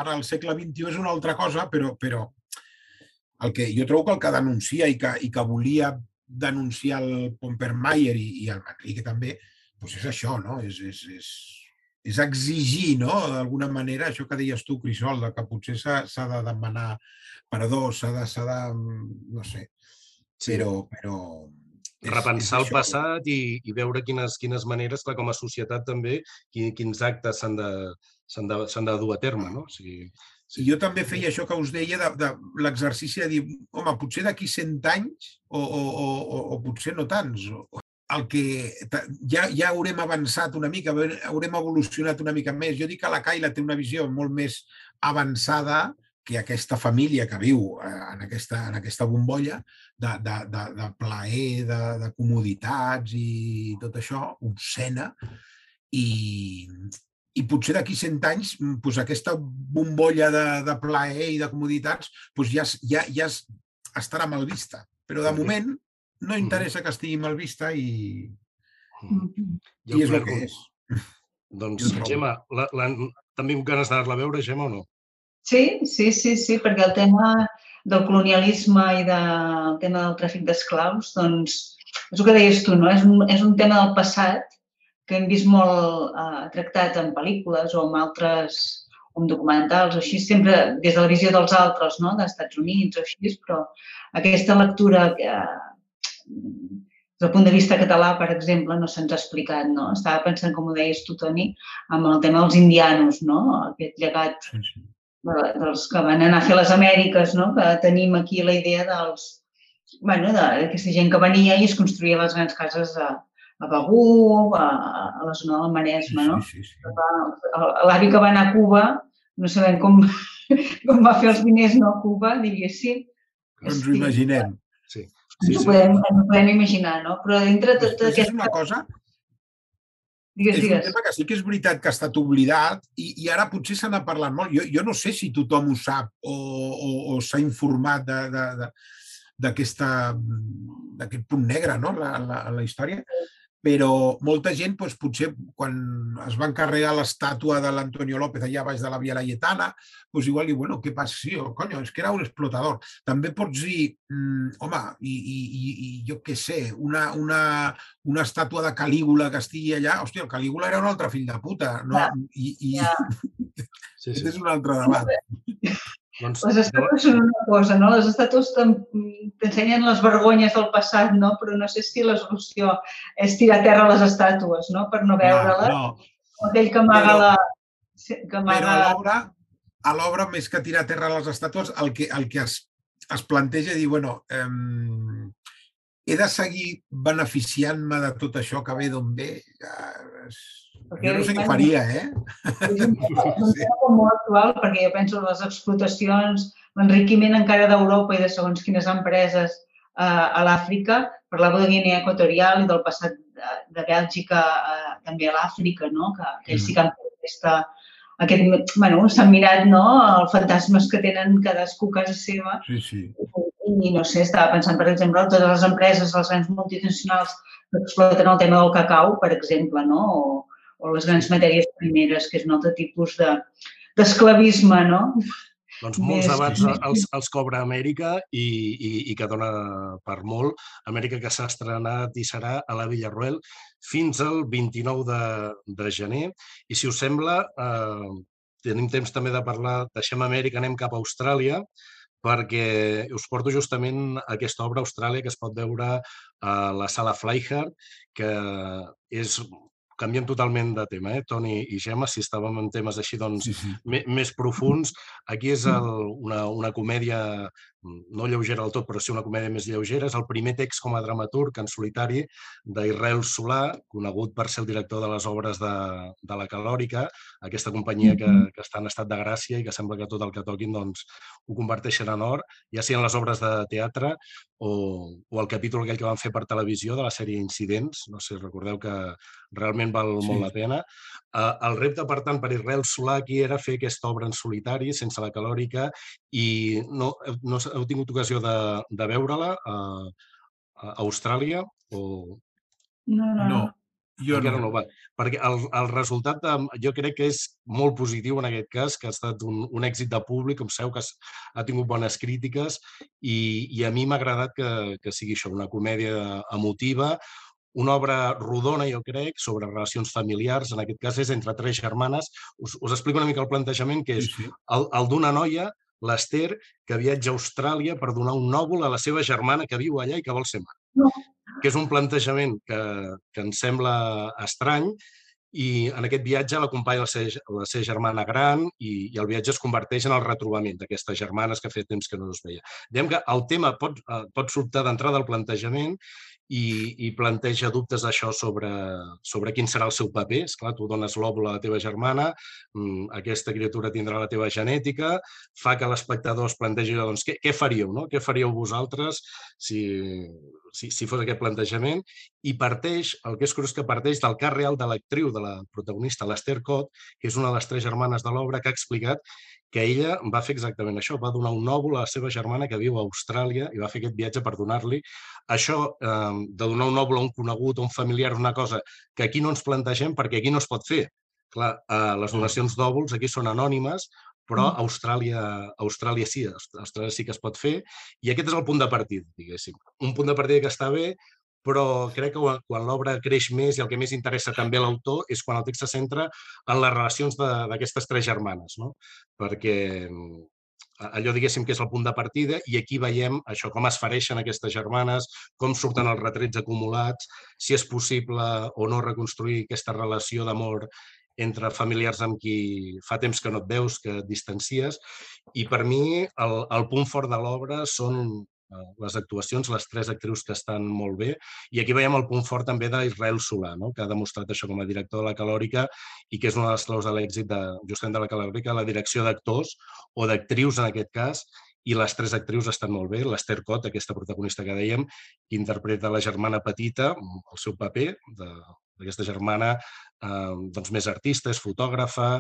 ara al segle XXI és una altra cosa, però, però el que jo trobo que el que denuncia i que, i que volia denunciar el Pompermayer i, i el Manrique també, doncs és això, no? És, és, és, és exigir, no?, d'alguna manera, això que deies tu, Crisol, que potser s'ha de demanar perdó, s'ha de, de, no sé, però, però, repensar el passat i, i veure quines, quines maneres, clar, com a societat també, quins actes s'han de, de, de dur a terme, no? O sigui, sí. I jo també feia això que us deia de, de l'exercici de dir, home, potser d'aquí 100 anys o, o, o, o potser no tants. El que ja, ja haurem avançat una mica, haurem evolucionat una mica més. Jo dic que la Caila té una visió molt més avançada que aquesta família que viu eh, en aquesta, en aquesta bombolla de, de, de, de plaer, de, de comoditats i tot això, obscena, i, i potser d'aquí 100 anys doncs aquesta bombolla de, de plaer i de comoditats doncs ja, ja, ja estarà mal vista. Però de moment no interessa que estigui mal vista i, i és el que és. Doncs, Gemma, la, la, també amb ganes d'anar-la a veure, Gemma, o no? Sí, sí, sí, sí, perquè el tema del colonialisme i del tema del tràfic d'esclaus, doncs, és el que deies tu, no? És un, és un tema del passat que hem vist molt eh, tractat en pel·lícules o en altres o en documentals o així, sempre des de la visió dels altres, no? d'Estats Units o així, però aquesta lectura que, des del punt de vista català, per exemple, no se'ns ha explicat, no? Estava pensant, com ho deies tu, Toni, amb el tema dels indianos, no? Aquest llegat sí, sí dels que van anar a fer les Amèriques, no? que tenim aquí la idea dels, bueno, d'aquesta gent que venia i es construïa les grans cases a, a Begú, a, a la zona del Maresme. No? Sí, sí, sí. L'avi que va anar a Cuba, no sabem com, com va fer els diners no, a Cuba, diguéssim. Ens ho imaginem. Sí. Sí, sí. Ens, ho podem, ho podem imaginar, no? Però dintre de tota aquesta... És una cosa Digues, és digues. un tema que sí que és veritat que ha estat oblidat i, i ara potser se n'ha parlat molt. Jo, jo no sé si tothom ho sap o, o, o s'ha informat d'aquest punt negre, no?, la, la, la història però molta gent, doncs, potser quan es van carregar l'estàtua de l'Antonio López allà baix de la Via Laietana, doncs igual diu, bueno, què passa? Sí, oh, conyo, és que era un explotador. També pots dir, mm, home, i, i, i jo què sé, una, una, una estàtua de Calígula que estigui allà, hòstia, el Calígula era un altre fill de puta, no? Ja. I, i... Ja. Sí, sí. és un altre debat. Doncs, les estàtues són una cosa, no? Les estàtues t'ensenyen les vergonyes del passat, no? Però no sé si la solució és tirar a terra les estàtues, no? Per no veure-les. No, no. O aquell que amaga la... Que amaga... Però a l'obra, a l'obra, més que tirar a terra les estàtues, el que, el que es, es planteja dir, bueno, eh, he de seguir beneficiant-me de tot això que ve d'on ve? Eh, perquè, jo no sé què faria, eh? És un tema molt actual, perquè jo penso en les explotacions, l'enriquiment encara d'Europa i de segons quines empreses a l'Àfrica, parlava de Guinea Equatorial i del passat de, de Bèlgica eh, també a l'Àfrica, no? que, que ells sí que han fet aquesta, aquest, bueno, s'han mirat no, els fantasmes que tenen cadascú a casa seva. Sí, sí. I no sé, estava pensant, per exemple, totes les empreses, les grans multinacionals que exploten el tema del cacau, per exemple, no? o, o les grans matèries primeres, que és un altre tipus d'esclavisme, de, no? Doncs molts debats els, els cobra Amèrica i, i, i que dona per molt. Amèrica que s'ha estrenat i serà a la Villarroel fins al 29 de, de gener. I si us sembla, eh, tenim temps també de parlar, deixem Amèrica, anem cap a Austràlia, perquè us porto justament aquesta obra a Austràlia que es pot veure a la sala Flyhard, que és canviem totalment de tema, eh, Toni i Gemma, si estàvem en temes així doncs, sí, sí. més profuns. Aquí és el, una, una comèdia no lleugera del tot, però sí una comèdia més lleugera. És el primer text com a dramaturg en solitari d'Israel Solà, conegut per ser el director de les obres de, de la Calòrica, aquesta companyia que, que està en estat de gràcia i que sembla que tot el que toquin doncs, ho converteixen en or, ja siguin les obres de teatre o, o el capítol aquell que van fer per televisió de la sèrie Incidents. No sé, recordeu que realment val sí. molt la pena. Uh, el repte, per tant, per Israel Solà aquí era fer aquesta obra en solitari, sense la calòrica, i no, no heu tingut ocasió de, de veure-la a, a Austràlia? O... No, no. no. Jo no. no va. Perquè el, el resultat de, jo crec que és molt positiu en aquest cas, que ha estat un, un èxit de públic, com sabeu, que ha tingut bones crítiques i, i a mi m'ha agradat que, que sigui això, una comèdia emotiva, una obra rodona, jo crec, sobre relacions familiars, en aquest cas és entre tres germanes. Us, us explico una mica el plantejament, que és sí, sí. el, el d'una noia, l'Ester, que viatja a Austràlia per donar un nòvol a la seva germana que viu allà i que vol ser mare. No. Que és un plantejament que, que ens sembla estrany, i en aquest viatge l'acompanya la, seva, la seva germana gran i, i el viatge es converteix en el retrobament d'aquestes germanes que fet temps que no es veia. Diem que el tema pot, eh, pot sortir d'entrada del plantejament i, i planteja dubtes d'això sobre, sobre quin serà el seu paper. És clar, tu dones l'òvul a la teva germana, mm, aquesta criatura tindrà la teva genètica, fa que l'espectador es plantegi doncs, què, què faríeu, no? Què faríeu vosaltres si, si, si fos aquest plantejament? I parteix, el que és curiós que parteix del cas real de l'actriu, de la protagonista, l'Esther Cot, que és una de les tres germanes de l'obra, que ha explicat que ella va fer exactament això, va donar un òvul a la seva germana que viu a Austràlia i va fer aquest viatge per donar-li. Això eh, de donar un òvul a un conegut, a un familiar, una cosa que aquí no ens plantegem perquè aquí no es pot fer. Clar, eh, les donacions d'òvuls aquí són anònimes, però a mm. Austràlia, a Austràlia sí, a Austràlia sí que es pot fer, i aquest és el punt de partida, diguéssim. Un punt de partida que està bé, però crec que quan l'obra creix més i el que més interessa també l'autor és quan el text se centra en les relacions d'aquestes tres germanes, no? perquè mm, allò diguéssim que és el punt de partida i aquí veiem això, com es fareixen aquestes germanes, com surten els retrets acumulats, si és possible o no reconstruir aquesta relació d'amor entre familiars amb qui fa temps que no et veus, que et distancies, i per mi el, el punt fort de l'obra són les actuacions, les tres actrius que estan molt bé. I aquí veiem el punt fort també d'Israel Solà, no? que ha demostrat això com a director de la Calòrica i que és una de les claus de l'èxit de, justament de la Calòrica, la direcció d'actors o d'actrius en aquest cas, i les tres actrius estan molt bé. L'Esther Cot, aquesta protagonista que dèiem, que interpreta la germana petita, el seu paper d'aquesta germana eh, doncs més artista, és fotògrafa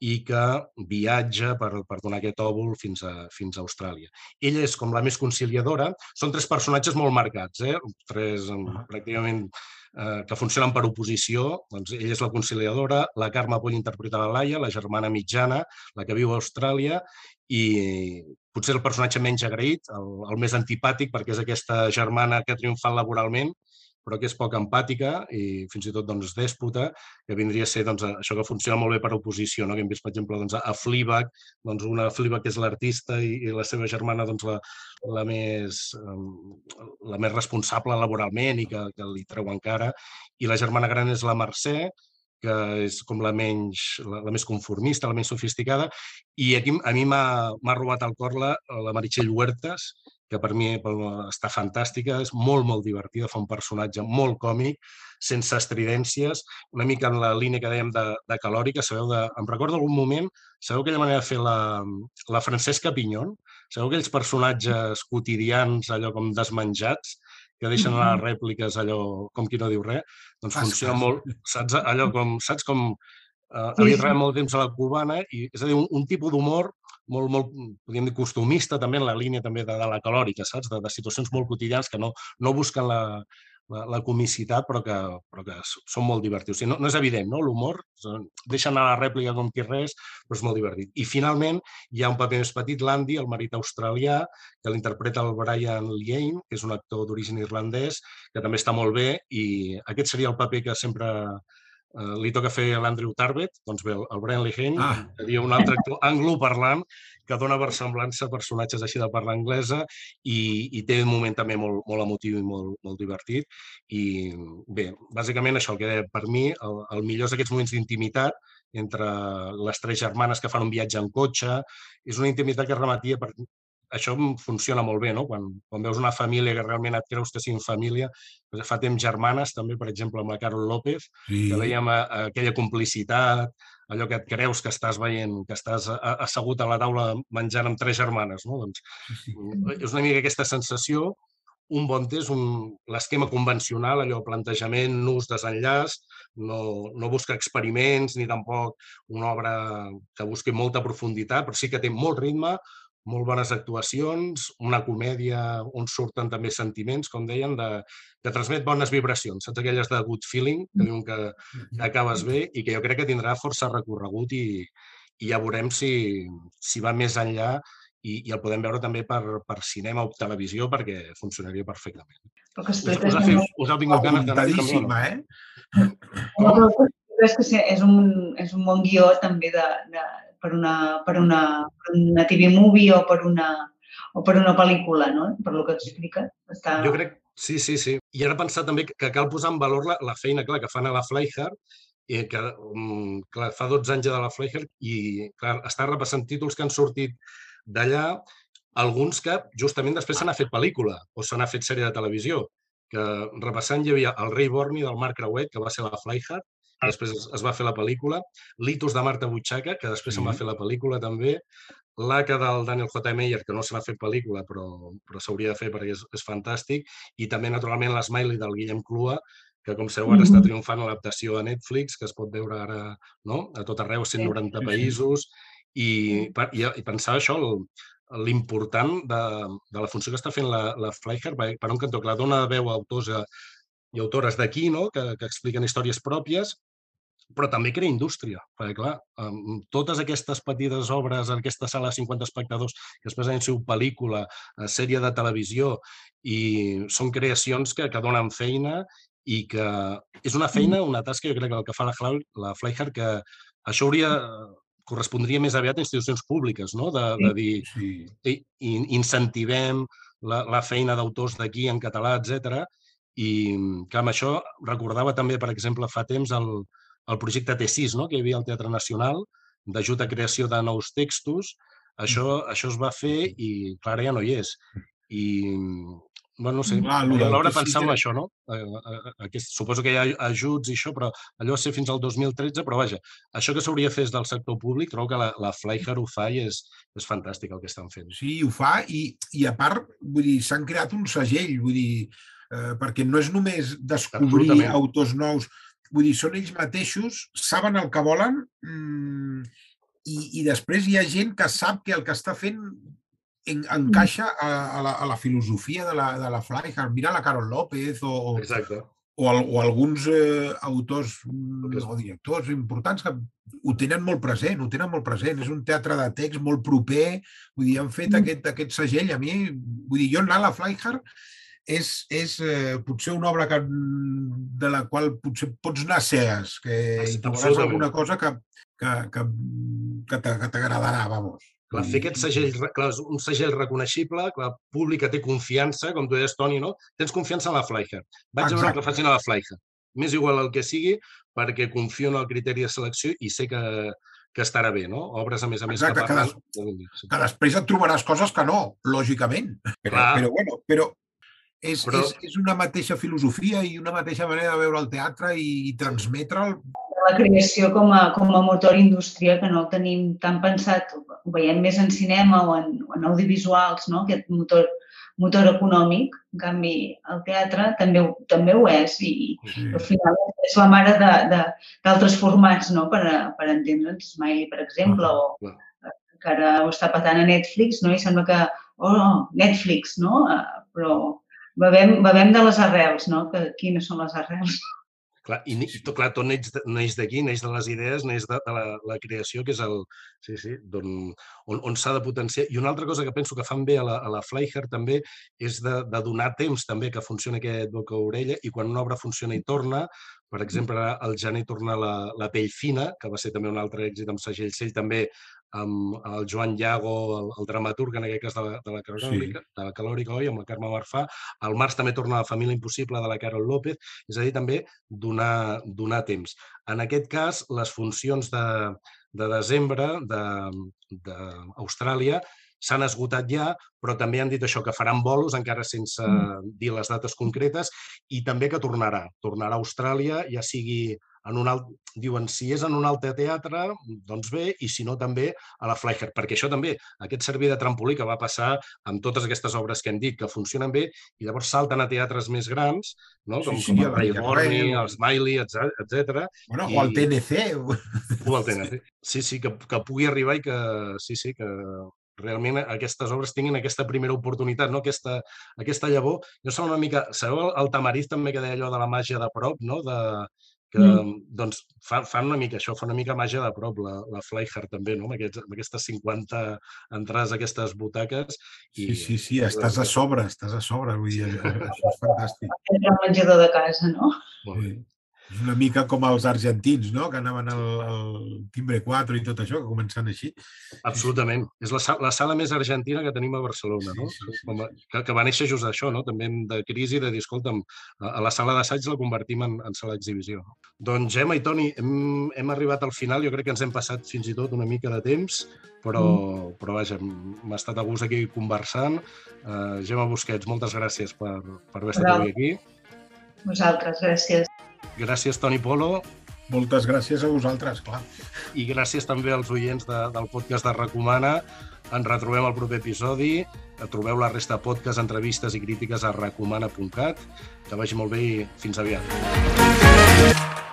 i que viatja per, per donar aquest òvul fins a, fins a Austràlia. Ella és com la més conciliadora. Són tres personatges molt marcats, eh? tres uh -huh. pràcticament eh, que funcionen per oposició. Doncs ella és la conciliadora, la Carme Poll interpreta la Laia, la germana mitjana, la que viu a Austràlia, i potser el personatge menys agraït, el, el més antipàtic, perquè és aquesta germana que ha triomfat laboralment, però que és poc empàtica i fins i tot doncs, dèspota, que vindria a ser doncs, això que funciona molt bé per oposició, no? que hem vist, per exemple, doncs, a Fleabag, doncs, una Fleabag que és l'artista i, i la seva germana doncs, la, la, més, la més responsable laboralment i que, que li treu encara, i la germana gran és la Mercè, que és com la menys, la, la més conformista, la més sofisticada, i aquí a mi m'ha robat al cor la, la Meritxell Huertas, que per mi està fantàstica, és molt, molt divertida, fa un personatge molt còmic, sense estridències, una mica en la línia que dèiem de, de calòrica, sabeu, de, em recordo algun moment, sabeu aquella manera de fer la, la Francesca Pinyon, sabeu aquells personatges quotidians, allò com desmenjats, que deixen les rèpliques allò com qui no diu res, doncs funciona molt, saps? Allò com, saps com uh, havia treballat molt temps a la cubana i és a dir, un, un tipus d'humor molt, molt, podríem dir, costumista també en la línia també de, de la calòrica, saps? De, de situacions molt quotidianes que no, no busquen la, la, la comicitat, però que, però que són molt divertits. O sigui, no, no és evident, no? L'humor, deixa anar la rèplica com qui res, però és molt divertit. I finalment hi ha un paper més petit, l'Andy, el marit australià, que l'interpreta el Brian Liane, que és un actor d'origen irlandès, que també està molt bé, i aquest seria el paper que sempre eh, li toca fer a l'Andrew Tarbet, doncs bé, el Brian Lehane, ah. seria un altre actor angloparlant que dona versemblança a personatges així de parla anglesa i, i té un moment també molt, molt emotiu i molt, molt divertit. I bé, bàsicament això, el que deia, per mi, el, el millor és aquests moments d'intimitat entre les tres germanes que fan un viatge en cotxe. És una intimitat que remetia per, això funciona molt bé, no? Quan, quan veus una família que realment et creus que siguin família, doncs fa temps germanes, també, per exemple, amb la Carol López, sí. que veiem a, a aquella complicitat, allò que et creus que estàs veient, que estàs assegut a la taula menjant amb tres germanes, no? Doncs és una mica aquesta sensació, un bon test, l'esquema convencional, allò plantejament, nus, desenllaç, no, no busca experiments ni tampoc una obra que busqui molta profunditat, però sí que té molt ritme, molt bones actuacions, una comèdia on surten també sentiments, com deien, de, que transmet bones vibracions, saps aquelles de good feeling, que diuen que, que acabes bé i que jo crec que tindrà força recorregut i, i ja veurem si, si va més enllà i, i el podem veure també per, per cinema o televisió perquè funcionaria perfectament. Però que us, us, ha, fet, us ha vingut ganes d'anar eh? No, però és que és un, és un bon guió també de, de, per una, per una, per una TV movie o per una, o per una pel·lícula, no? Per lo que explica. Està... Jo crec, sí, sí, sí. I ara pensar també que cal posar en valor la, la feina, clar, que fan a la Flyhard, i que um, clar, fa 12 anys de la Flyhard i clar, està repassant títols que han sortit d'allà, alguns que justament després se n'ha fet pel·lícula o se n'ha fet sèrie de televisió, que repassant hi havia El rei Borni del Marc Creuet, que va ser la Flyhard, després es va fer la pel·lícula, Litus de Marta Butxaca, que després se'n va fer la pel·lícula també, l'Aca del Daniel J. Meyer, que no se n'ha fet pel·lícula, però, però s'hauria de fer perquè és, és fantàstic, i també, naturalment, l'Smiley del Guillem Clua, que, com sabeu, ara està triomfant l'adaptació a Netflix, que es pot veure ara no? a tot arreu, 190 països, i, i, i pensava això, l'important de, de la funció que està fent la, la Flyher, per un cantó, que la dona veu a autors i autores d'aquí, no? que, que expliquen històries pròpies, però també crea indústria, perquè clar, totes aquestes petites obres en aquesta sala de 50 espectadors, que després han sigut pel·lícula, eh, sèrie de televisió, i són creacions que, que donen feina i que és una feina, una tasca, jo crec que el que fa la, la Flyhard, que això hauria, correspondria més aviat a institucions públiques, no? de, de dir, sí. incentivem la, la feina d'autors d'aquí en català, etc. I que amb això recordava també, per exemple, fa temps el, el projecte T6, no? que hi havia al Teatre Nacional, d'ajut a creació de nous textos. Això, això es va fer i, clar, ja no hi és. I, bueno, no sé, ah, l'hora de pensar en això, no? Aquest, suposo que hi ha ajuts i això, però allò va ser fins al 2013, però vaja, això que s'hauria fet del sector públic, trobo que la, la Flyher ho fa i és, és fantàstic el que estan fent. Sí, ho fa i, i a part, vull dir, s'han creat un segell, vull dir, eh, perquè no és només descobrir autors nous, Vull dir, són ells mateixos, saben el que volen mm, i, i després hi ha gent que sap que el que està fent en, encaixa a, a, la, a la filosofia de la, de la Flyhard. Mira la Carol López o, Exacte. o, o, o alguns eh, autors mm, o directors importants que ho tenen molt present, ho tenen molt present. És un teatre de text molt proper. Vull dir, han fet mm. aquest, aquest segell. A mi, vull dir, jo anar a la Flyhard és, és eh, potser una obra que, de la qual potser pots anar cegues, que hi trobaràs alguna cosa que, que, que, que t'agradarà, vamos. Clar, fer aquest segell, clar, un segell reconeixible, clar, públic que té confiança, com tu deies, Toni, no? Tens confiança en la Flyher. Vaig Exacte. a veure que facin a la Flyher. M'és igual el que sigui, perquè confio en el criteri de selecció i sé que, que estarà bé, no? Obres, a més a més, Exacte, que parlen... Que, des... que després et trobaràs coses que no, lògicament. Però, Clar. però, bueno, però és, Però... és, és una mateixa filosofia i una mateixa manera de veure el teatre i, i transmetre'l. la creació com a, com a motor indústria, que no el tenim tan pensat, ho veiem més en cinema o en, o en audiovisuals, no? aquest motor, motor econòmic. En canvi, el teatre també, també ho és i, sí. al final és la mare d'altres formats no? per, per entendre'ns. Smiley, per exemple, o que ara ho està patant a Netflix no? i sembla que, oh, Netflix, no? però bevem, bevem de les arrels, no? que quines són les arrels. Clar, i, i tot, clar, tot neix, neix d'aquí, neix de les idees, neix de, de la, la creació, que és el, sí, sí, on, on, on s'ha de potenciar. I una altra cosa que penso que fan bé a la, a la Flyher també és de, de donar temps també que funcioni aquest boca-orella i quan una obra funciona i torna, per exemple, al gener torna la, la pell fina, que va ser també un altre èxit amb segell cell, també amb el Joan Llago, el, el dramaturg, en aquest cas de la, de la, calòrica, sí. de la calòrica, oi, amb la Carme Marfà. Al març també torna la família impossible de la Carol López, és a dir, també donar, donar temps. En aquest cas, les funcions de, de desembre d'Austràlia s'han esgotat ja, però també han dit això, que faran bolos, encara sense mm. dir les dates concretes, i també que tornarà. Tornarà a Austràlia, ja sigui en un alt, diuen, si és en un altre teatre, doncs bé, i si no també a la Flyher, perquè això també, aquest servei de trampolí que va passar amb totes aquestes obres que hem dit, que funcionen bé, i llavors salten a teatres més grans, no? com, sí, sí, com el Rayborni, el Smiley, etc. Bueno, i, o el TNC. O el TNC. Sí, sí, que, que pugui arribar i que, sí, sí, que realment aquestes obres tinguin aquesta primera oportunitat, no? aquesta, aquesta llavor. Jo sóc una mica... Sabeu el, el tamariz també que deia allò de la màgia de prop, no? de, que mm. doncs, fan, fan una mica això, fa una mica màgia de prop, la, la Flyhard també, no? amb, aquests, amb aquestes 50 entrades, aquestes butaques. I, sí, sí, sí, estàs a sobre, estàs a sobre, vull dir, això és fantàstic. És el menjador de casa, no? Sí. És una mica com els argentins, no? que anaven al, al timbre 4 i tot això, que començant així. Absolutament. És la, la sala més argentina que tenim a Barcelona, no? Sí, sí, sí. Com a, que, que va néixer just això, no? també de crisi, de dir, escolta'm, a, a la sala d'assaig la convertim en, en sala d'exhibició. Doncs Gemma i Toni, hem, hem arribat al final, jo crec que ens hem passat fins i tot una mica de temps, però, mm. però vaja, m'ha estat a gust aquí conversant. Uh, Gemma Busquets, moltes gràcies per, per haver estat avui aquí. Vosaltres, gràcies. Gràcies, Toni Polo. Moltes gràcies a vosaltres, clar. I gràcies també als oients de, del podcast de Recomana. Ens retrobem al proper episodi. Trobeu la resta de podcast, entrevistes i crítiques a recomana.cat. Que vagi molt bé i fins aviat.